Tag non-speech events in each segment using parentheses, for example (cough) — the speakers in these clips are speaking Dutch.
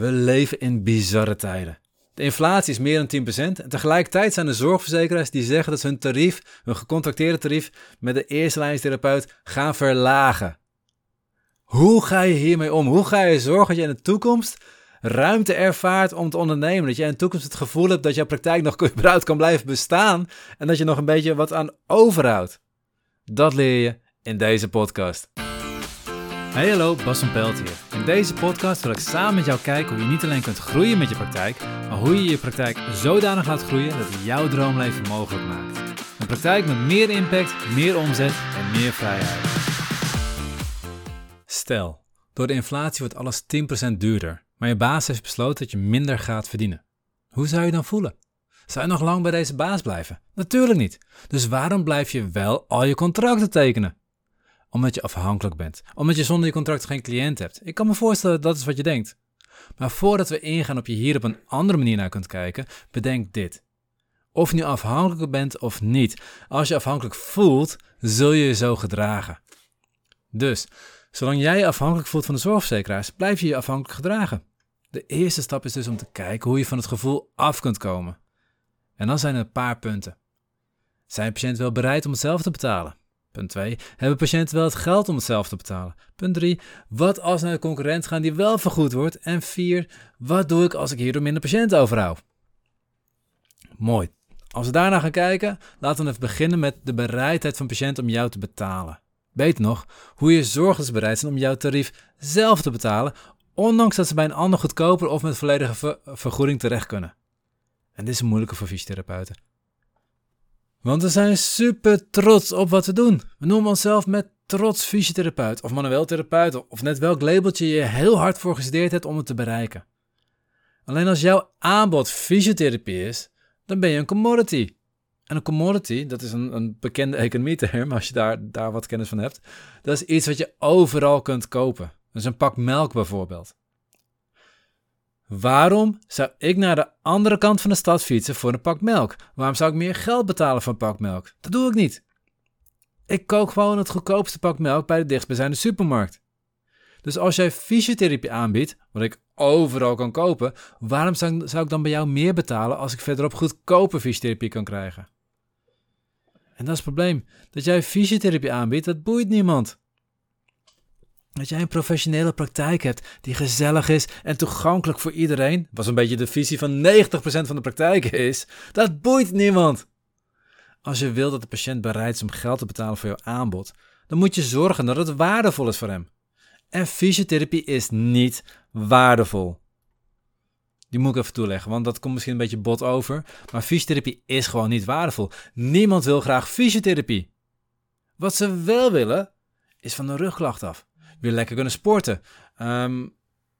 We leven in bizarre tijden. De inflatie is meer dan 10% en tegelijkertijd zijn er zorgverzekeraars die zeggen dat ze hun tarief, hun gecontracteerde tarief, met de eerste lijnstherapeut gaan verlagen. Hoe ga je hiermee om? Hoe ga je zorgen dat je in de toekomst ruimte ervaart om te ondernemen? Dat je in de toekomst het gevoel hebt dat jouw praktijk nog (laughs) überhaupt kan blijven bestaan en dat je nog een beetje wat aan overhoudt? Dat leer je in deze podcast. Hey hallo, Bas van Pelt hier. In deze podcast wil ik samen met jou kijken hoe je niet alleen kunt groeien met je praktijk, maar hoe je je praktijk zodanig laat groeien dat het jouw droomleven mogelijk maakt. Een praktijk met meer impact, meer omzet en meer vrijheid. Stel, door de inflatie wordt alles 10% duurder, maar je baas heeft besloten dat je minder gaat verdienen. Hoe zou je dan voelen? Zou je nog lang bij deze baas blijven? Natuurlijk niet. Dus waarom blijf je wel al je contracten tekenen? Omdat je afhankelijk bent. Omdat je zonder je contract geen cliënt hebt. Ik kan me voorstellen dat is wat je denkt. Maar voordat we ingaan op je hier op een andere manier naar kunt kijken, bedenk dit. Of je nu afhankelijk bent of niet. Als je afhankelijk voelt, zul je je zo gedragen. Dus, zolang jij je afhankelijk voelt van de zorgverzekeraars, blijf je je afhankelijk gedragen. De eerste stap is dus om te kijken hoe je van het gevoel af kunt komen. En dan zijn er een paar punten. Zijn patiënten wel bereid om het zelf te betalen? Punt 2. Hebben patiënten wel het geld om het zelf te betalen? Punt 3. Wat als naar de concurrent gaan die wel vergoed wordt? En 4. Wat doe ik als ik hierdoor minder patiënten overhoud? Mooi. Als we daarna gaan kijken, laten we even beginnen met de bereidheid van patiënten om jou te betalen. Beter nog, hoe je ze bereid zijn om jouw tarief zelf te betalen, ondanks dat ze bij een ander goedkoper of met volledige vergoeding terecht kunnen. En dit is een moeilijke voor fysiotherapeuten. Want we zijn super trots op wat we doen. We noemen onszelf met trots fysiotherapeut of manueel therapeut of net welk labeltje je heel hard voor gestudeerd hebt om het te bereiken. Alleen als jouw aanbod fysiotherapie is, dan ben je een commodity. En een commodity, dat is een, een bekende economieterm als je daar, daar wat kennis van hebt. Dat is iets wat je overal kunt kopen. Dus een pak melk bijvoorbeeld. Waarom zou ik naar de andere kant van de stad fietsen voor een pak melk? Waarom zou ik meer geld betalen voor een pak melk? Dat doe ik niet. Ik kook gewoon het goedkoopste pak melk bij de dichtstbijzijnde supermarkt. Dus als jij fysiotherapie aanbiedt, wat ik overal kan kopen, waarom zou, ik dan bij jou meer betalen als ik verderop goedkope fysiotherapie kan krijgen? En dat is het probleem. Dat jij fysiotherapie aanbiedt, dat boeit niemand. Dat jij een professionele praktijk hebt die gezellig is en toegankelijk voor iedereen, was een beetje de visie van 90% van de praktijken is, dat boeit niemand. Als je wil dat de patiënt bereid is om geld te betalen voor jouw aanbod, dan moet je zorgen dat het waardevol is voor hem. En fysiotherapie is niet waardevol. Die moet ik even toeleggen, want dat komt misschien een beetje bot over. Maar fysiotherapie is gewoon niet waardevol. Niemand wil graag fysiotherapie. Wat ze wel willen, is van de rugklacht af weer lekker kunnen sporten. Ehm,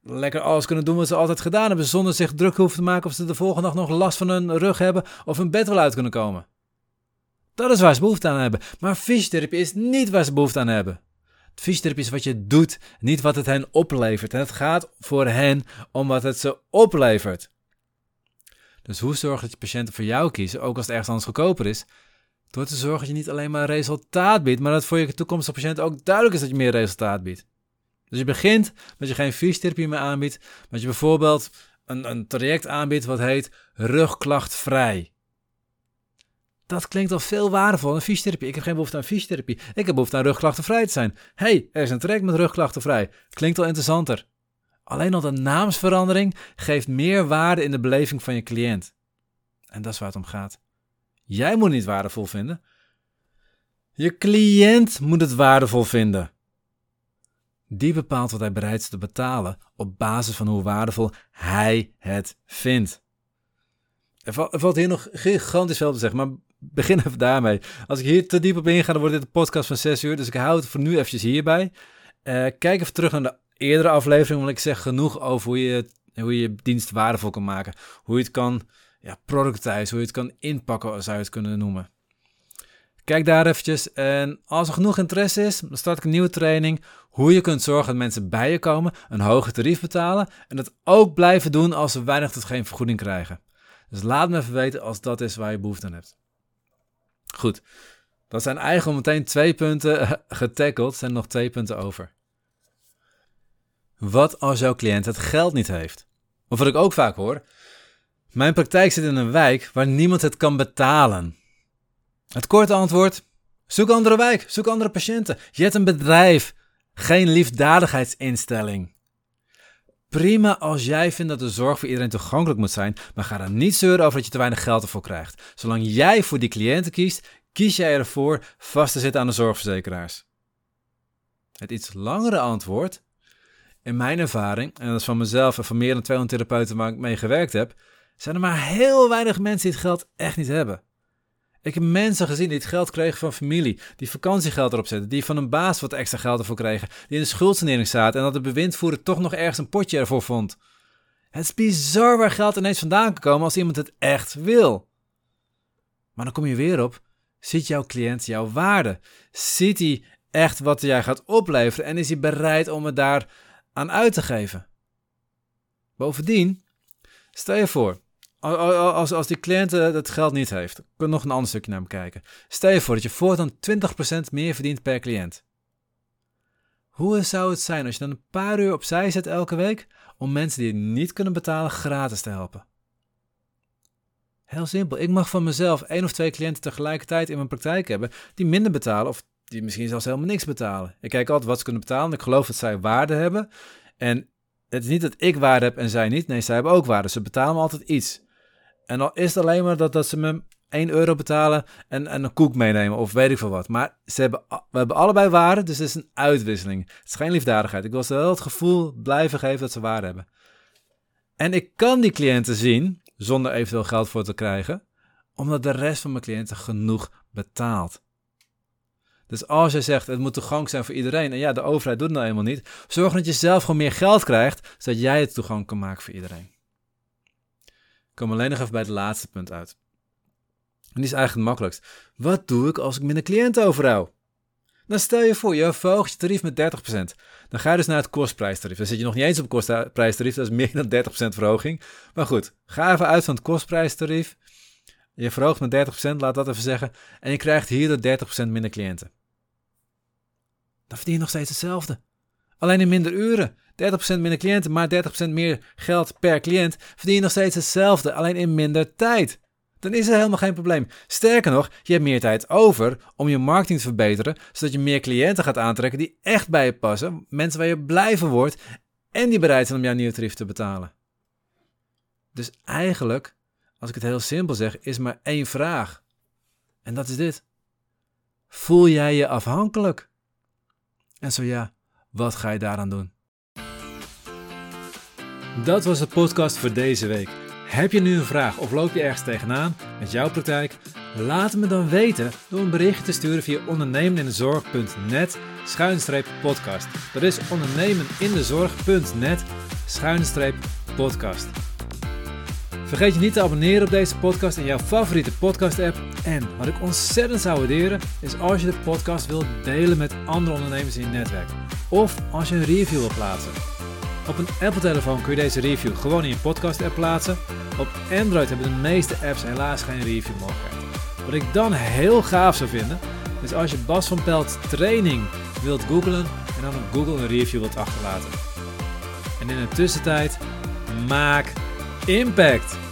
lekker alles kunnen doen wat ze altijd gedaan hebben, zonder zich druk hoeven te maken of ze de volgende dag nog last van hun rug hebben of hun bed wel uit kunnen komen. Dat is waar ze behoefte aan hebben. Maar fysiotherapie is niet waar ze behoefte aan hebben. Fysiotherapie is wat je doet, niet wat het hen oplevert. En het gaat voor hen om wat het ze oplevert. Dus hoe zorg dat je patiënten voor jou kiezen, ook als het ergens anders goedkoper is? Door te zorgen dat je niet alleen maar resultaat biedt, maar dat voor je toekomstige patiënt ook duidelijk is dat je meer resultaat biedt. Dus je begint met je geen fysiotherapie meer aanbiedt, maar je bijvoorbeeld een, een traject aanbiedt wat heet rugklachtvrij. Dat klinkt al veel waardevol aan fysiotherapie. Ik heb geen behoefte aan fysiotherapie. Ik heb behoefte aan rugklachtenvrij te zijn. hey, er is een traject met rugklachtenvrij. Klinkt al interessanter. Alleen al de naamsverandering geeft meer waarde in de beleving van je cliënt. En dat is waar het om gaat. Jij moet het niet waardevol vinden. Je cliënt moet het waardevol vinden. Die bepaalt wat hij bereid is te betalen op basis van hoe waardevol hij het vindt. Er, valt hier nog gigantisch veel te zeggen, maar begin even daarmee. Als ik hier te diep op inga, dan wordt dit een podcast van 6 uur. Dus ik hou het voor nu eventjes hierbij. Uh, kijk even terug naar de eerdere aflevering, want ik zeg genoeg over hoe je, hoe je dienst waardevol kan maken. Hoe je het kan ja, hoe je het kan inpakken, zou je het kunnen noemen. Kijk daar eventjes en als er genoeg interesse is, dan start ik een nieuwe training. Hoe je kunt zorgen dat mensen bij je komen, een hoger tarief betalen en dat ook blijven doen als ze weinig tot geen vergoeding krijgen. Dus laat me even weten als dat is waar je behoefte aan hebt. Goed, dat zijn eigenlijk meteen twee punten (laughs) getackled, zijn nog twee punten over. Wat als jouw cliënt het geld niet heeft? Of wat ik ook vaak hoor, mijn praktijk zit in een wijk waar niemand het kan betalen. Het korte antwoord, zoek andere wijk, zoek andere patiënten. Je hebt een bedrijf, geen liefdadigheidsinstelling. Prima als jij vindt dat de zorg voor iedereen toegankelijk moet zijn, maar ga dan niet zeuren over dat je te weinig geld ervoor krijgt. Zolang jij voor die cliënten kiest, kies jij ervoor vast te zitten aan de zorgverzekeraars. Het iets langere antwoord, in mijn ervaring, en dat is van mezelf en van meer dan 200 therapeuten waar ik mee gewerkt heb, zijn er maar heel weinig mensen die het geld echt niet hebben. Ik heb mensen gezien die het geld kregen van familie, die vakantiegeld erop zetten, die van een baas wat extra geld ervoor kregen, die in de schuldsanering zaten en dat de bewindvoerder toch nog ergens een potje ervoor vond. Het is bizar waar geld ineens vandaan kan komen als iemand het echt wil. Maar dan kom je weer op, ziet jouw cliënt jouw waarde? Ziet hij echt wat jij gaat opleveren en is hij bereid om het daar aan uit te geven? Bovendien, stel je voor, als, als die cliënt het geld niet heeft, kun je nog een ander stukje naar hem kijken. Stel je voor dat je voortaan 20% meer verdient per cliënt. Hoe zou het zijn als je dan een paar uur opzij zet elke week om mensen die het niet kunnen betalen gratis te helpen? Heel simpel. Ik mag van mezelf één of twee cliënten tegelijkertijd in mijn praktijk hebben die minder betalen of die misschien zelfs helemaal niks betalen. Ik kijk altijd wat ze kunnen betalen. Ik geloof dat zij waarde hebben. En het is niet dat ik waarde heb en zij niet. Nee, zij hebben ook waarde. Ze betalen me altijd iets. En al is het alleen maar dat, dat ze me 1 euro betalen en, en een koek meenemen of weet ik veel wat. Maar ze hebben, we hebben allebei waarde, dus het is een uitwisseling. Het is geen liefdadigheid. Ik wil ze wel het gevoel blijven geven dat ze waarde hebben. En ik kan die cliënten zien, zonder eventueel geld voor te krijgen, omdat de rest van mijn cliënten genoeg betaalt. Dus als je zegt, het moet toegankelijk zijn voor iedereen, en ja, de overheid doet het nou eenmaal niet, zorg dat je zelf gewoon meer geld krijgt, zodat jij het toegankelijk kan maken voor iedereen kom alleen nog even bij het laatste punt uit. En die is eigenlijk het makkelijkst. Wat doe ik als ik minder cliënten overhoud? Dan stel je voor, je verhoogt je tarief met 30%. Dan ga je dus naar het kostprijstarief. Dan zit je nog niet eens op kostprijstarief, dat is meer dan 30% verhoging. Maar goed, ga even uit van het kostprijstarief. Je verhoogt met 30%, laat dat even zeggen. En je krijgt hierdoor 30% minder cliënten. Dan verdien je nog steeds hetzelfde. Alleen in minder uren. 30% minder cliënten, maar 30% meer geld per cliënt, verdien je nog steeds hetzelfde, alleen in minder tijd. Dan is er helemaal geen probleem. Sterker nog, je hebt meer tijd over om je marketing te verbeteren, zodat je meer cliënten gaat aantrekken die echt bij je passen, mensen waar je blij van wordt en die bereid zijn om jouw nieuwe tarief te betalen. Dus eigenlijk, als ik het heel simpel zeg, is maar één vraag. En dat is dit. Voel jij je afhankelijk? En zo ja, wat ga je daaraan doen? Dat was de podcast voor deze week. Heb je nu een vraag of loop je ergens tegenaan met jouw praktijk? Laat me dan weten door een berichtje te sturen via ondernemenindezorg.net schuinstreep podcast. Dat is ondernemenindezorg.net schuinstreep podcast. Vergeet je niet te abonneren op deze podcast in jouw favoriete podcast app. En wat ik ontzettend zou waarderen is als je de podcast wilt delen met andere ondernemers in je netwerk. Of als je een review wilt plaatsen. Op een Apple-telefoon kun je deze review gewoon in je podcast-app plaatsen. Op Android hebben de meeste apps helaas geen review mogelijkheid. Wat ik dan heel gaaf zou vinden, is als je Bas van Pelt training wilt googlen en dan op Google een review wilt achterlaten. En in de tussentijd, maak impact!